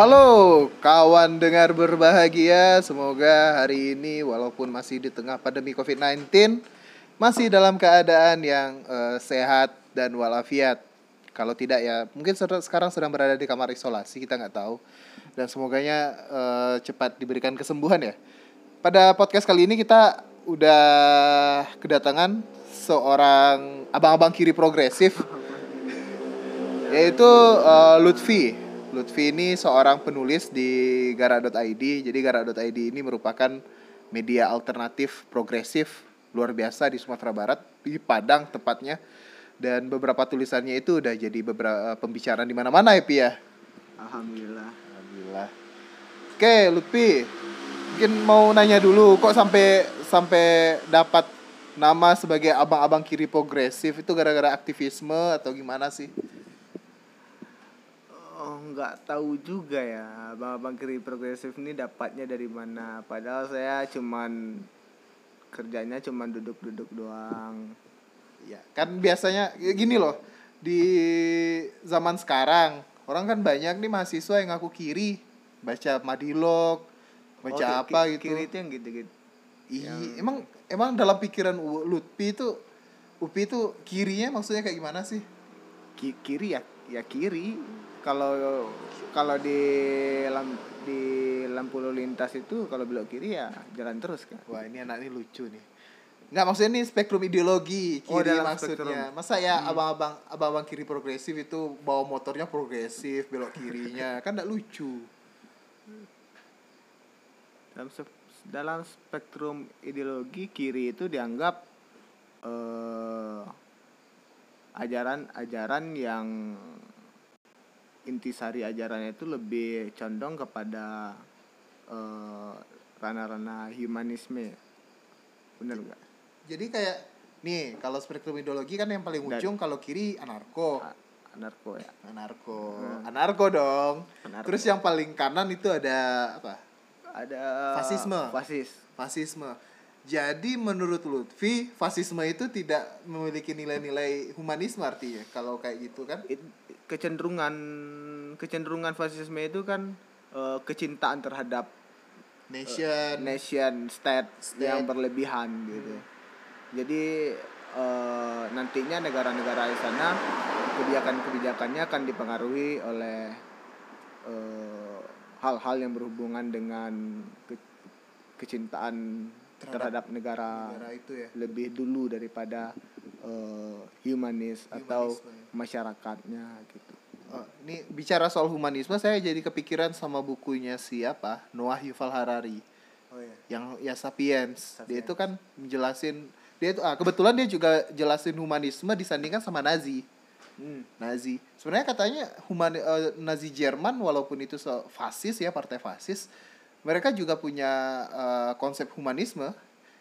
Halo kawan dengar berbahagia. Semoga hari ini walaupun masih di tengah pandemi COVID-19 Masih dalam keadaan yang eh, sehat dan walafiat. Kalau tidak ya mungkin sekarang sedang berada di kamar isolasi kita nggak tahu. Dan semoganya eh, cepat diberikan kesembuhan ya. Pada podcast kali ini kita udah kedatangan seorang abang-abang kiri progresif yaitu eh, Lutfi. Lutfi ini seorang penulis di Gara.id. Jadi Gara.id ini merupakan media alternatif progresif luar biasa di Sumatera Barat, di Padang tepatnya. Dan beberapa tulisannya itu udah jadi beberapa pembicaraan di mana-mana ya, Pi ya. Alhamdulillah. Alhamdulillah. Oke, Lutfi. Mungkin mau nanya dulu kok sampai sampai dapat nama sebagai abang-abang kiri progresif itu gara-gara aktivisme atau gimana sih? Oh, nggak tahu juga ya, Bang Kiri Progresif ini dapatnya dari mana. Padahal saya cuman kerjanya cuman duduk-duduk doang. Ya, kan biasanya ya gini loh. Di zaman sekarang, orang kan banyak nih mahasiswa yang ngaku kiri, baca madilog, baca Oh, apa ki- gitu. Kiri itu yang gitu-gitu. Ih, emang emang dalam pikiran Lutfi itu Upi itu kirinya maksudnya kayak gimana sih? Ki- kiri ya, ya kiri. Kalau kalau di lam, di lampu lalu lintas itu kalau belok kiri ya jalan terus kan. Wah, ini anak ini lucu nih. Nggak maksudnya ini spektrum ideologi Oh, kiri dalam maksudnya. spektrum. Masa ya abang-abang abang-abang kiri progresif itu bawa motornya progresif belok kirinya kan nggak lucu. dalam dalam spektrum ideologi kiri itu dianggap eh, ajaran-ajaran yang intisari ajarannya itu lebih condong kepada eh, ranah-ranah humanisme bener nggak Jadi kayak nih kalau spektrum ideologi kan yang paling ujung kalau kiri anarko. A- anarko ya Anarko. Hmm. Anarko dong. Anarko. Terus yang paling kanan itu ada apa? ada Fasisme. fasis Fasisme. Jadi menurut Lutfi, fasisme itu tidak memiliki nilai-nilai humanisme artinya kalau kayak gitu kan? It- kecenderungan kecenderungan fasisme itu kan eh, kecintaan terhadap Nation. nation state, State. yang berlebihan gitu. Jadi eh, nantinya negara-negara di sana kebijakan-kebijakannya akan dipengaruhi oleh eh, hal-hal yang berhubungan dengan ke- kecintaan Terhadap terhadap, negara, negara itu ya. lebih dulu daripada eh, humanis atau ya. masyarakatnya gitu. Oh, ini bicara soal humanisme saya jadi kepikiran sama bukunya siapa? Noah Yuval Harari. Oh iya. yang ya sapiens. Dia Sapiens. itu kan menjelasin dia itu ah kebetulan dia juga jelasin humanisme disandingkan sama Nazi. Hmm. Nazi. Sebenarnya katanya human eh, Nazi Jerman walaupun itu fasis ya partai fasis, mereka juga punya eh, konsep humanisme.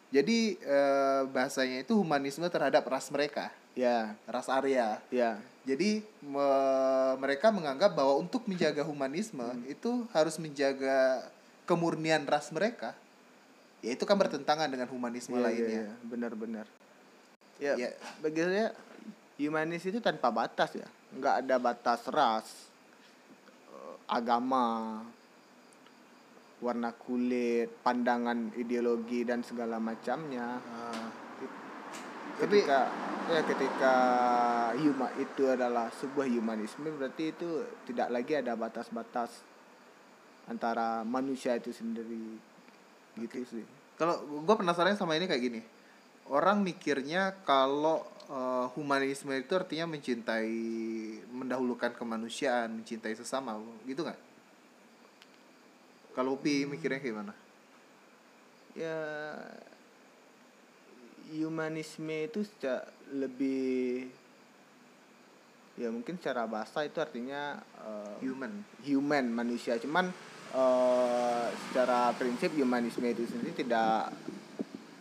Jadi eh, bahasanya itu humanisme terhadap ras mereka, Ya, ras Arya. ya. Jadi me- mereka menganggap bahwa untuk menjaga humanisme itu harus menjaga kemurnian ras mereka. Ya itu kan bertentangan dengan humanisme Iya, lainnya. iya. benar-benar. Ya, Ya. bagi saya humanis itu tanpa batas ya, nggak ada batas ras, eh, agama, warna kulit, pandangan ideologi dan segala macamnya. Tapi ketika ya ketika huma itu adalah sebuah humanisme berarti itu tidak lagi ada batas-batas antara manusia itu sendiri gitu sih. kalau gue penasaran sama ini kayak gini, orang mikirnya kalau eh, humanisme itu artinya mencintai, mendahulukan kemanusiaan, mencintai sesama, gitu nggak? Kalau Upi mikirnya kayak gimana? ya humanisme itu secara lebih ya mungkin secara bahasa itu artinya eh, Human. human manusia cuman eh, secara prinsip humanisme itu sendiri tidak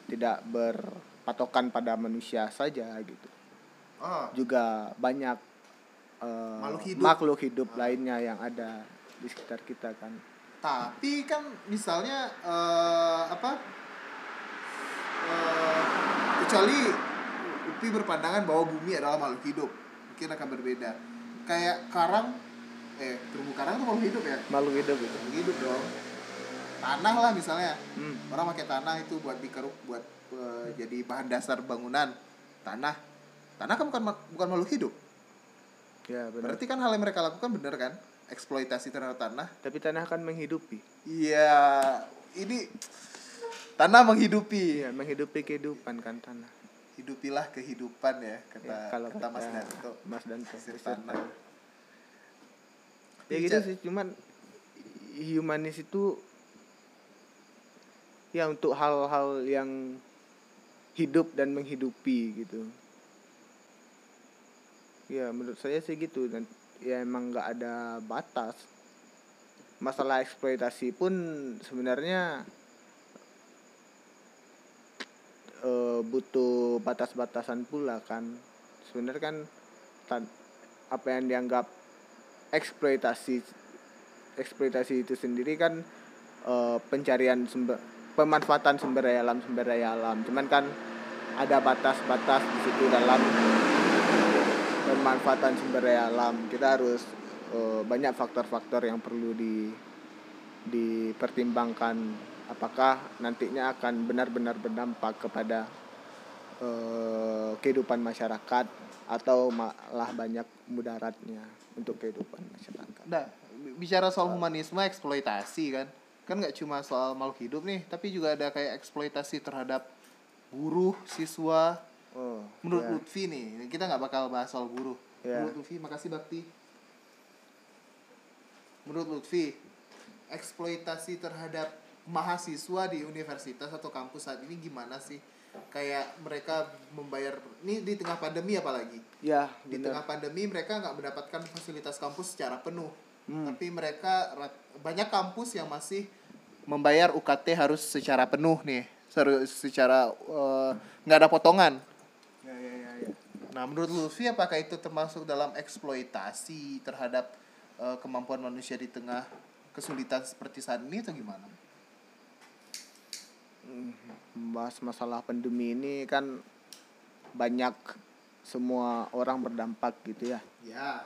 tidak berpatokan pada manusia saja gitu Oh, juga banyak eh, Makhluk hidup. makhluk hidup lainnya yang ada di sekitar kita kan Tapi kan misalnya eh, apa? eh, kecuali Upi berpandangan bahwa bumi adalah makhluk hidup, mungkin akan berbeda. Kayak karang eh terumbu karang tuh makhluk hidup ya? Makhluk hidup itu makhluk hidup dong. Tanah lah misalnya. Hmm. orang pakai tanah itu buat dikeruk buat eh, jadi bahan dasar bangunan. Tanah. Tanah kan bukan bukan makhluk hidup. Ya benar. Berarti kan hal yang mereka lakukan bener kan eksploitasi terhadap tanah. Tapi tanah kan menghidupi. Iya ini tanah menghidupi. Iya menghidupi kehidupan kan tanah. Hidupilah kehidupan ya kata Ya, kalau kata Mas Danto. Mas Danto tanah. ya gitu sih cuman humanis itu ya untuk hal-hal yang hidup dan menghidupi gitu. Ya menurut saya sih gitu. Dan ya emang nggak ada batas. Masalah eksploitasi pun sebenarnya eh, butuh batas-batasan pula kan. Sebenarnya kan tan- apa yang dianggap eksploitasi eksploitasi itu sendiri kan eh, pencarian sumber pemanfaatan sumber daya alam sumber daya alam. Cuman kan ada batas-batas di situ dalam pemanfaatan sumber daya alam kita harus eh, banyak faktor-faktor yang perlu di dipertimbangkan apakah nantinya akan benar-benar berdampak kepada eh, kehidupan masyarakat atau malah banyak mudaratnya untuk kehidupan masyarakat. Nah, bicara soal humanisme eksploitasi kan kan nggak cuma soal makhluk hidup nih tapi juga ada kayak eksploitasi terhadap buruh siswa Oh, menurut ya. Lutfi nih kita nggak bakal bahas soal buruh Ya. menurut Lutfi makasih Bakti menurut Lutfi eksploitasi terhadap mahasiswa di universitas atau kampus saat ini gimana sih kayak mereka membayar ini di tengah pandemi apalagi ya di benar. tengah pandemi mereka nggak mendapatkan fasilitas kampus secara penuh Hmm. tapi mereka banyak kampus yang masih membayar UKT harus secara penuh nih secara eh, nggak ada potongan. Nah menurut Lutfi apakah itu termasuk dalam eksploitasi terhadap eh, kemampuan manusia di tengah kesulitan seperti saat ini atau gimana Membahas masalah pandemi ini kan banyak semua orang berdampak gitu ya. ya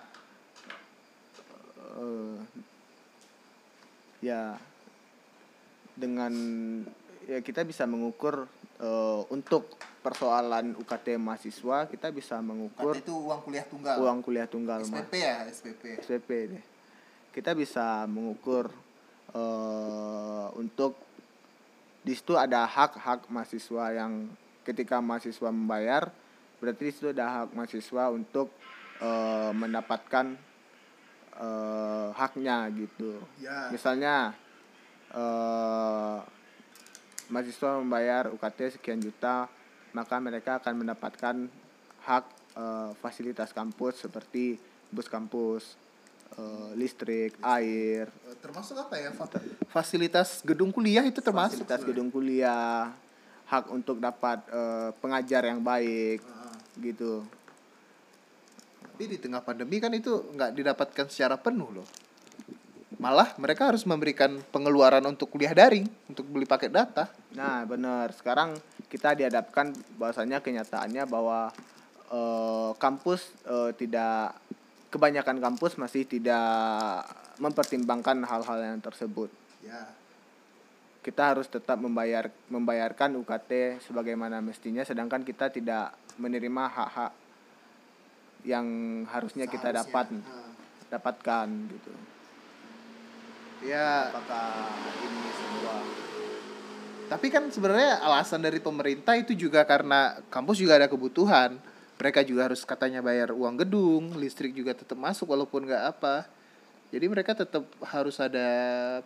eh ya dengan ya kita bisa mengukur eh, untuk persoalan UKT mahasiswa kita bisa mengukur UKT itu uang kuliah tunggal. uang kuliah tunggal SPP ya SPP SPP deh kita bisa mengukur eh untuk di situ ada hak-hak mahasiswa yang ketika mahasiswa membayar berarti di situ ada hak mahasiswa untuk eh, mendapatkan eh, haknya gitu. Ya. Misalnya mahasiswa membayar UKT sekian juta maka mereka akan mendapatkan hak eh, fasilitas kampus seperti bus kampus eh, listrik air Eh, termasuk apa ya fa- fasilitas gedung kuliah itu termasuk fasilitas gedung kuliah hak untuk dapat eh, pengajar yang baik Heeh. gitu Tapi di tengah pandemi kan itu nggak didapatkan secara penuh loh. Malah mereka harus memberikan pengeluaran untuk kuliah daring, untuk beli paket data. Nah, benar. Sekarang kita dihadapkan bahwasanya kenyataannya bahwa eh, kampus eh, tidak kebanyakan kampus masih tidak mempertimbangkan hal-hal yang tersebut. Ya. Kita harus tetap membayar membayarkan UKT sebagaimana mestinya sedangkan kita tidak menerima hak-hak yang harusnya kita Seharusnya. dapat Nah. dapatkan gitu. Ya, Apakah ini tapi kan sebenarnya alasan dari pemerintah itu juga karena kampus juga ada kebutuhan. Mereka juga harus katanya bayar uang gedung, listrik juga tetap masuk walaupun nggak apa. Jadi mereka tetap harus ada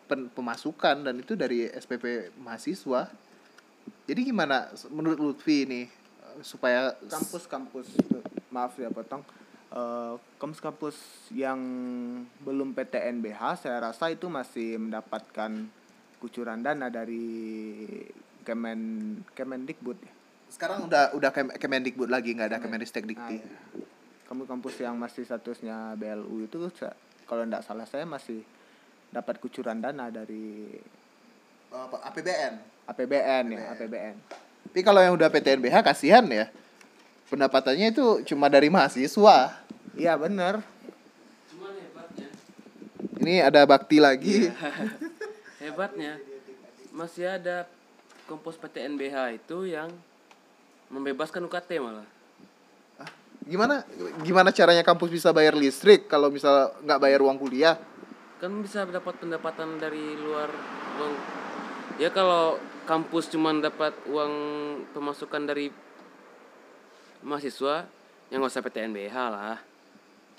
pen- pemasukan dan itu dari SPP mahasiswa. Jadi gimana menurut Lutfi ini eh, supaya kampus-kampus maaf ya potong Eh, kampus-kampus yang belum PTNBH saya rasa itu masih mendapatkan kucuran dana dari Kemen Kemendikbud ya. sekarang udah udah Kem- Kemendikbud lagi nggak ada Kemendikbud Nah, ya. Kampus-kampus yang masih statusnya BLU itu kalau tidak salah saya masih dapat kucuran dana dari Apa, APBN. APBN ya, APBN. APBN. Tapi kalau yang udah PTNBH kasihan ya. Pendapatannya itu cuma dari mahasiswa. Iya bener Cuman hebatnya Ini ada bakti lagi. Hebatnya masih ada kampus PTNBH itu yang membebaskan UKT malah. Gimana gimana caranya kampus bisa bayar listrik kalau misal nggak bayar uang kuliah? Kan bisa dapat pendapatan dari luar uang. Ya kalau kampus cuma dapat uang pemasukan dari mahasiswa, yang nggak usah PTNBH lah.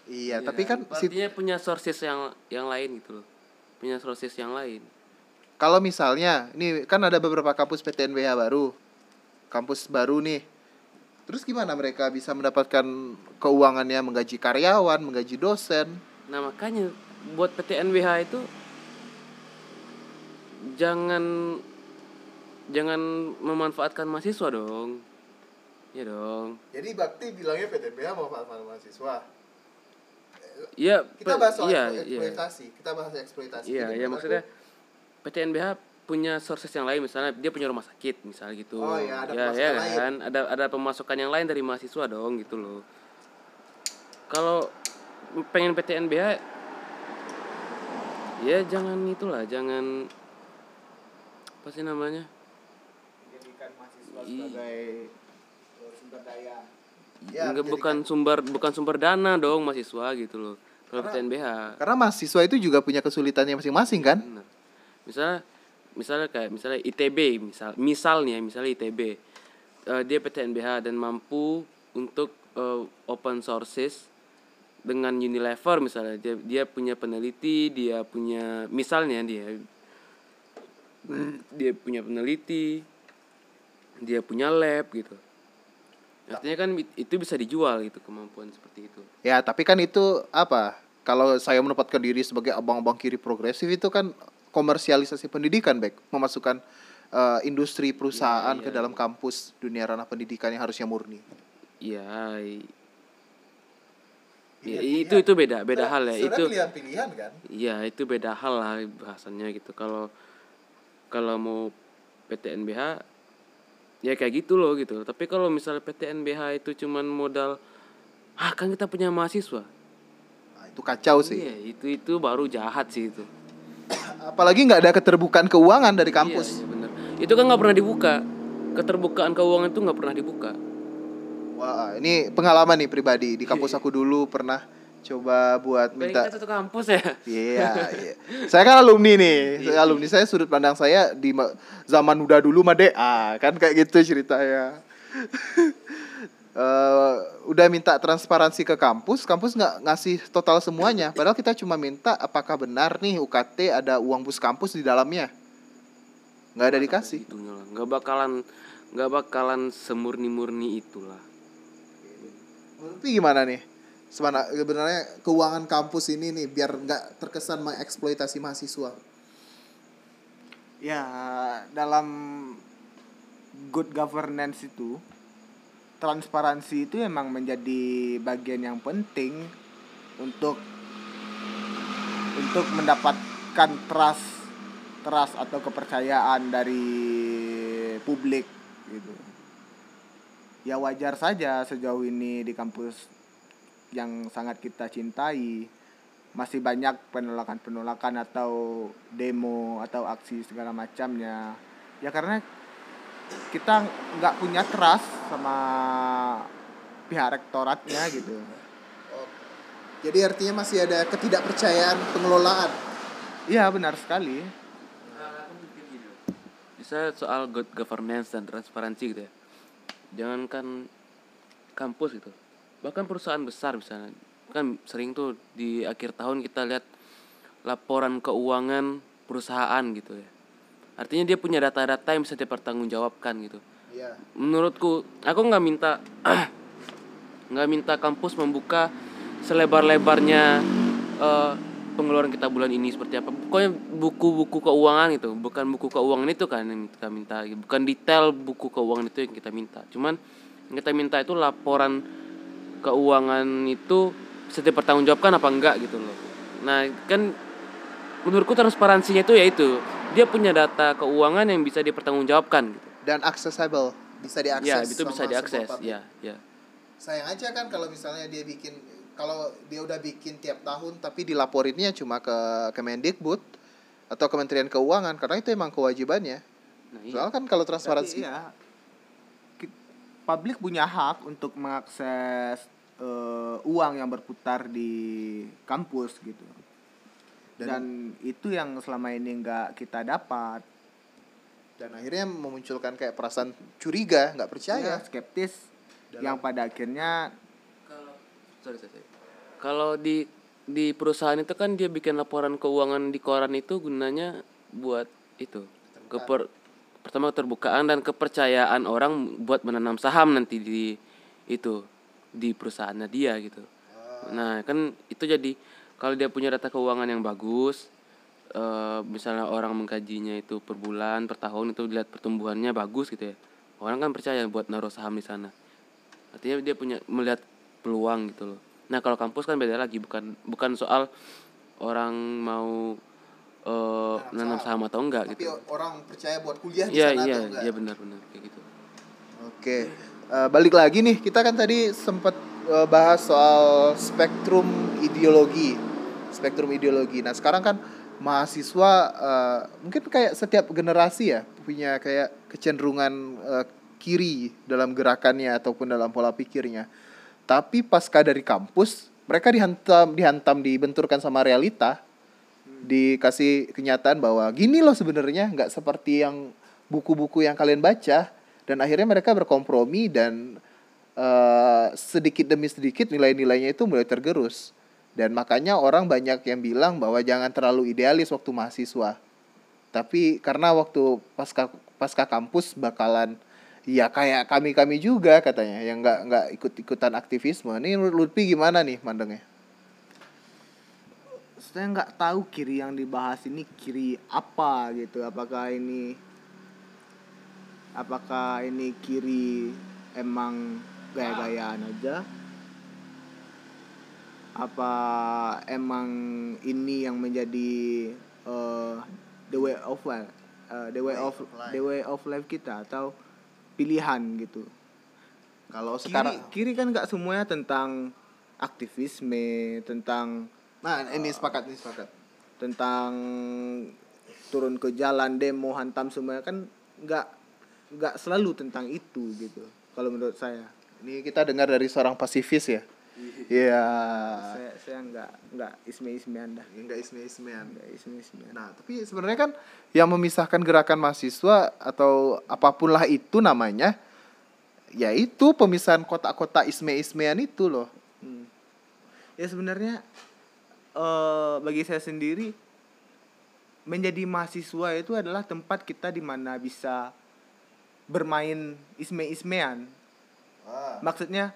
Iya, tapi kan si- artinya punya sources yang yang lain gitu loh. Punya sources yang lain. Kalau misalnya ini kan ada beberapa kampus PTNBH baru. Kampus baru nih. Terus gimana mereka bisa mendapatkan keuangannya menggaji karyawan, menggaji dosen? Nah makanya buat PTNBH itu jangan jangan memanfaatkan mahasiswa dong. Ya dong. Jadi Bakti bilangnya PTNBH mau mahasiswa. Iya, Kita bahas soal iya, iya. eksploitasi. Kita bahas eksploitasi. Iya, ya menurut maksudnya aku- PTNBH punya sources yang lain misalnya dia punya rumah sakit misalnya gitu. Oh, iya, ada ya, pemasukan ya lain. kan, ada ada pemasukan yang lain dari mahasiswa dong gitu loh. Kalau pengen PTNBH ya jangan itulah, jangan apa sih namanya? Menjadikan mahasiswa sebagai eh, sumber daya. Ya, Nggak, menjadikan- bukan sumber bukan sumber dana dong mahasiswa gitu loh. Kalau PTNBH. Karena mahasiswa itu juga punya kesulitannya masing-masing kan? Benar. Misalnya misalnya kayak misalnya ITB misal misalnya misalnya ITB eh, dia PTNBH dan mampu untuk eh, open sources dengan Unilever misalnya. Dia dia punya peneliti dia punya misalnya dia dia punya peneliti dia punya lab gitu. Artinya kan it- itu bisa dijual gitu kemampuan seperti itu. Ya, tapi kan itu apa? Kalau saya menempatkan diri sebagai abang-abang kiri progresif itu kan komersialisasi pendidikan, baik memasukkan eh, industri perusahaan Iya, ke iya, dalam kampus dunia ranah pendidikan yang harusnya murni. Iya, i- Iya, ya, itu itu beda beda hal ya itu pilihan kan? Iya itu beda hal lah bahasannya gitu. Kalau kalau mau PTNBH ya kayak gitu loh gitu. Tapi kalau misalnya PTNBH itu cuman modal ah kan kita punya mahasiswa. Nah, itu kacau sih. Iya itu itu baru jahat sih itu. Apalagi nggak ada keterbukaan keuangan dari kampus. Iya, iya bener. Itu kan nggak pernah dibuka. Keterbukaan keuangan itu nggak pernah dibuka. Wah, ini pengalaman nih pribadi di kampus aku dulu pernah coba buat minta Minta satu kampus ya. Iya, iya. Saya kan alumni nih. Saya alumni saya sudut pandang saya di ma- zaman udah dulu mah deh. Ah, kan kayak gitu ceritanya. Eh, udah minta transparansi ke kampus, kampus nggak ngasih total semuanya. Padahal kita cuma minta apakah benar nih UKT ada uang bus kampus di dalamnya. Nggak ada dikasih. Nggak bakalan nggak bakalan semurni-murni itulah. Tapi gimana nih? Semana, sebenarnya keuangan kampus ini nih biar nggak terkesan mengeksploitasi mahasiswa. Ya, dalam good governance itu transparansi itu emang menjadi bagian yang penting untuk untuk mendapatkan trust trust atau kepercayaan dari publik gitu. Ya wajar saja sejauh ini di kampus yang sangat kita cintai masih banyak penolakan-penolakan atau demo atau aksi segala macamnya ya karena kita nggak punya trust sama pihak rektoratnya gitu Jadi artinya masih ada ketidakpercayaan pengelolaan. iya benar sekali Bisa soal good governance dan transparansi gitu ya. Jangankan kampus gitu. Bahkan perusahaan besar misalnya. Kan sering tuh di akhir tahun kita lihat laporan keuangan perusahaan gitu ya. Artinya dia punya data-data yang bisa dipertanggungjawabkan gitu. Iya. Menurutku, aku nggak minta nggak minta kampus membuka selebar-lebarnya eh, pengeluaran kita bulan ini seperti apa. Pokoknya buku-buku keuangan itu, bukan buku keuangan itu kan yang kita minta, bukan detail buku keuangan itu yang kita minta. Cuman yang kita minta itu laporan keuangan itu bisa dipertanggungjawabkan apa enggak gitu loh. Nah, kan menurutku transparansinya itu yaitu dia punya data keuangan yang bisa dipertanggungjawabkan gitu. Dan accessible, bisa diakses. Ya, itu bisa diakses. Ya, ya. Sayang aja kan kalau misalnya dia bikin kalau dia udah bikin tiap tahun tapi dilaporinnya cuma ke Kemendikbud atau Kementerian Keuangan karena itu emang kewajibannya. Nah, iya. Soalnya kan kalau transparansi iya publik punya hak untuk mengakses eh, uang yang berputar di kampus gitu Dan- dan, itu yang selama ini nggak kita dapat. Dan akhirnya memunculkan kayak perasaan curiga, nggak percaya. ya skeptis. Dalam- yang pada akhirnya kalau sorry, sorry, sorry. kalau di di perusahaan itu kan dia bikin laporan keuangan di koran itu gunanya buat itu keper pertama keterbukaan dan kepercayaan orang buat menanam saham nanti di itu di perusahaannya dia gitu. Nah kan itu jadi kalau dia punya data keuangan yang bagus eh, misalnya orang mengkajinya itu per bulan per tahun itu dilihat pertumbuhannya bagus gitu ya. Orang kan percaya buat naruh saham di sana. Artinya dia punya melihat peluang gitu loh. Nah kalau kampus kan beda lagi bukan bukan soal orang mau eh nanam saham. atau enggak Tapi gitu orang percaya buat kuliah di iya sana iya atau enggak. iya benar benar kayak gitu. Oke, Eh, balik lagi nih kita kan tadi sempat bahas soal spektrum ideologi, spektrum ideologi. Nah sekarang kan mahasiswa eh, mungkin kayak setiap generasi ya punya kayak kecenderungan eh, kiri dalam gerakannya ataupun dalam pola pikirnya. Tapi pasca dari kampus mereka dihantam dihantam dibenturkan sama realita, dikasih kenyataan bahwa gini loh sebenarnya nggak seperti yang buku-buku yang kalian baca dan akhirnya mereka berkompromi dan eh, sedikit demi sedikit nilai-nilainya itu mulai tergerus dan makanya orang banyak yang bilang bahwa jangan terlalu idealis waktu mahasiswa. Tapi karena waktu pasca pasca kampus bakalan ya kayak kami kami juga katanya yang nggak nggak ikut ikutan aktivisme. Ini Lutfi gimana nih mandengnya saya nggak tahu kiri yang dibahas ini kiri apa gitu. Apakah ini apakah ini kiri emang gaya-gayaan aja apa emang ini yang menjadi eh, the way of life eh, the way Way of of life. the way of life kita atau pilihan gitu kalau sekarang kiri kan nggak semuanya tentang aktivisme tentang nah ini sepakat ini sepakat tentang turun ke jalan demo hantam semuanya kan nggak nggak selalu tentang itu gitu kalau menurut saya Ini kita dengar dari seorang pasifis ya. Iya. saya saya nggak nggak isme isme anda Enggak isme-ismean. nggak isme isme Nah, tapi sebenarnya kan yang memisahkan gerakan mahasiswa atau apa pun lah itu namanya yaitu pemisahan kotak-kotak isme-ismean itu loh. Hmm. ya sebenarnya eh bagi saya sendiri menjadi mahasiswa itu adalah tempat kita di mana bisa bermain isme ismean maksudnya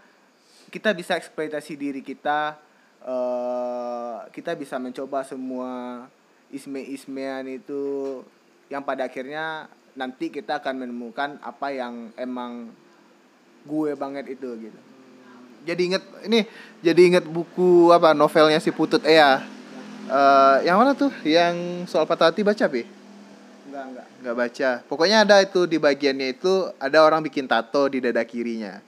kita bisa eksploitasi diri kita eh kita bisa mencoba semua isme-ismean itu yang pada akhirnya nanti kita akan menemukan apa yang emang gue banget itu gitu Jadi inget ini jadi inget buku apa novelnya si Putut Ea. Eh, yang mana tuh? Yang soal patah hati baca, Pi? enggak enggak nggak baca pokoknya ada itu di bagiannya itu ada orang bikin tato di dada kirinya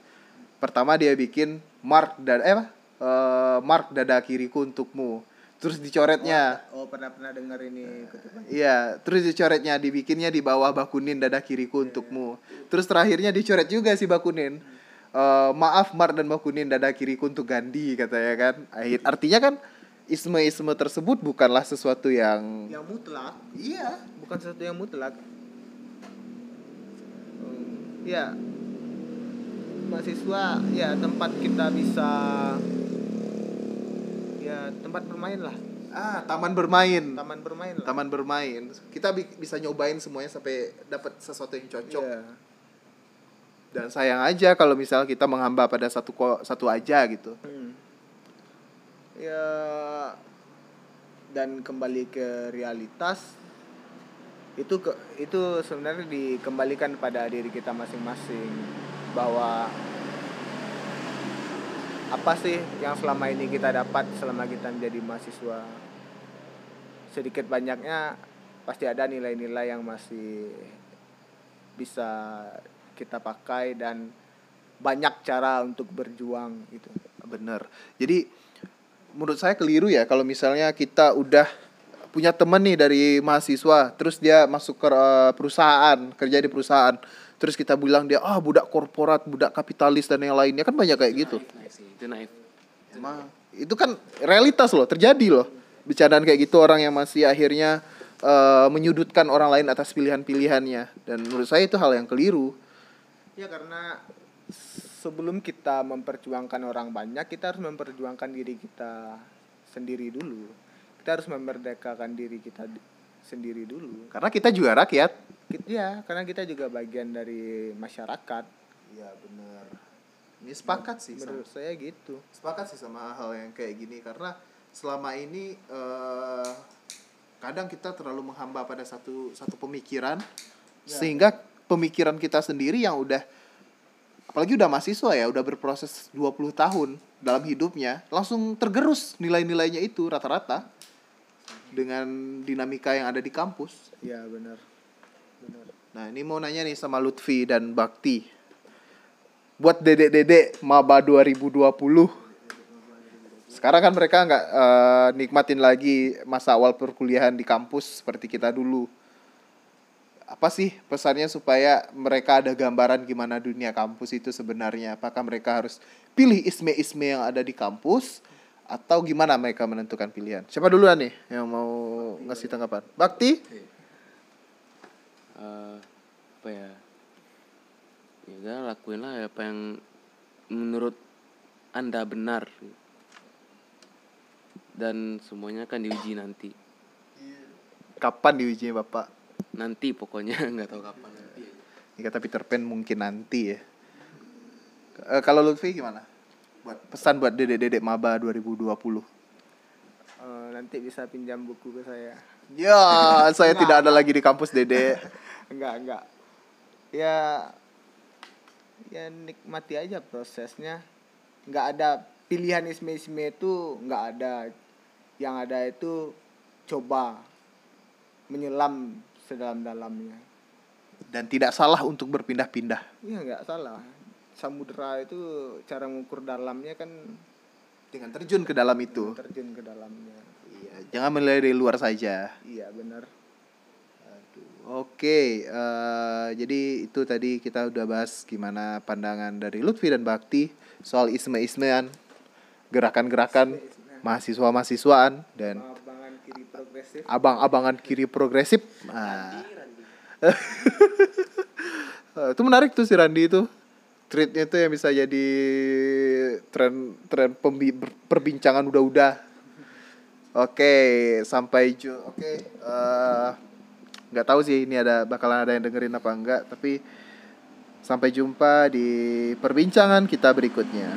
pertama dia bikin mark dada eh apa? Eh, mark dada kiriku untukmu. Terus dicoretnya. Oh pernah pernah dengar ini iya terus dicoretnya dibikinnya di bawah bakunin dada kiriku untukmu. Terus terakhirnya dicoret juga si bakunin Eh, maaf mark dan bakunin dada kiriku untuk Gandhi katanya kan. Akhir- artinya kan isme-isme tersebut bukanlah sesuatu yang yang mutlak. Iya bukan sesuatu yang mutlak. Hmm, ya mahasiswa ya tempat kita bisa ya tempat bermain lah. Ah taman bermain. Taman bermain lah. Taman bermain. Kita bi- bisa nyobain semuanya sampai dapat sesuatu yang cocok. Iya. dan sayang aja kalau misalnya kita menghamba pada satu ko- satu aja gitu. Hmm. ya dan kembali ke realitas itu ke itu sebenarnya dikembalikan pada diri kita masing-masing bahwa apa sih yang selama ini kita dapat selama kita menjadi mahasiswa? Sedikit banyaknya pasti ada nilai-nilai yang masih bisa kita pakai dan banyak cara untuk berjuang gitu. Bener jadi menurut saya keliru ya kalau misalnya kita udah punya temen nih dari mahasiswa terus dia masuk ke eh, perusahaan kerja di perusahaan terus kita bilang dia ah budak korporat budak kapitalis dan yang lainnya kan banyak kayak gitu itu naif. Emang itu kan realitas loh terjadi loh bercandaan kayak gitu orang yang masih akhirnya eh, menyudutkan orang lain atas pilihan-pilihannya dan menurut saya itu hal yang keliru Ya karena sebelum kita memperjuangkan orang banyak, kita harus memperjuangkan diri kita sendiri dulu. Kita harus memerdekakan diri kita di- sendiri dulu. karena kita juga rakyat Kit- Ya, karena kita juga bagian dari masyarakat. Iya benar. Ini sepakat sih. Sama, Menurut saya gitu. sepakat sih sama hal yang kayak gini karena selama ini eh, kadang kita terlalu menghamba pada satu satu pemikiran sehingga pemikiran kita sendiri yang udah apalagi udah mahasiswa ya udah berproses 20 tahun dalam hidupnya langsung tergerus nilai-nilainya itu rata-rata dengan dinamika yang ada di kampus. Ya, benar. Nah ini mau nanya nih sama Lutfi dan Bakti. Buat dedek-dedek Maba 2020 Sekarang kan mereka nggak eh, nikmatin lagi masa awal perkuliahan di kampus seperti kita dulu. Apa sih pesannya supaya mereka ada gambaran gimana dunia kampus itu sebenarnya? Apakah mereka harus pilih isme-isme yang ada di kampus Atau gimana mereka menentukan pilihan? Siapa duluan nih yang mau ngasih tanggapan? Bakti? Eh, apa ya? Ya udah lakuin lah apa yang menurut anda benar. Dan semuanya kan diuji nanti. Kapan diujinya Bapak? Nanti pokoknya nggak tahu kapan nanti. Ini kata Peter Pan mungkin nanti ya. Eh, kalau Lutfi gimana? Buat pesan buat dedek-dedek maba 2020. Eh, nanti bisa pinjam buku ke saya. Ya, saya tidak ada lagi di kampus Dedek. enggak, enggak. Ya ya nikmati aja prosesnya. Enggak ada pilihan isme-isme itu enggak ada. Yang ada itu coba menyelam sedalam-dalamnya. Dan tidak salah untuk berpindah-pindah. Iya enggak salah. Samudera itu cara mengukur dalamnya kan Dengan terjun ke dalam itu. terjun ke dalamnya. Jangan menilai dari luar saja. Iya benar. Oke, eh, jadi itu tadi kita udah bahas gimana pandangan dari Lutfi dan Bakti soal isme-ismean, gerakan-gerakan mahasiswa-mahasiswaan dan Abangan kiri progresif. abang-abangan kiri progresif. Nah. Eh, itu menarik tuh si Randi itu. Tweetnya tuh yang bisa jadi tren tren perbincangan udah-udah. Oke, sampai ju oke eh, nggak tahu sih ini ada bakalan ada yang dengerin apa enggak, tapi sampai jumpa di perbincangan kita berikutnya.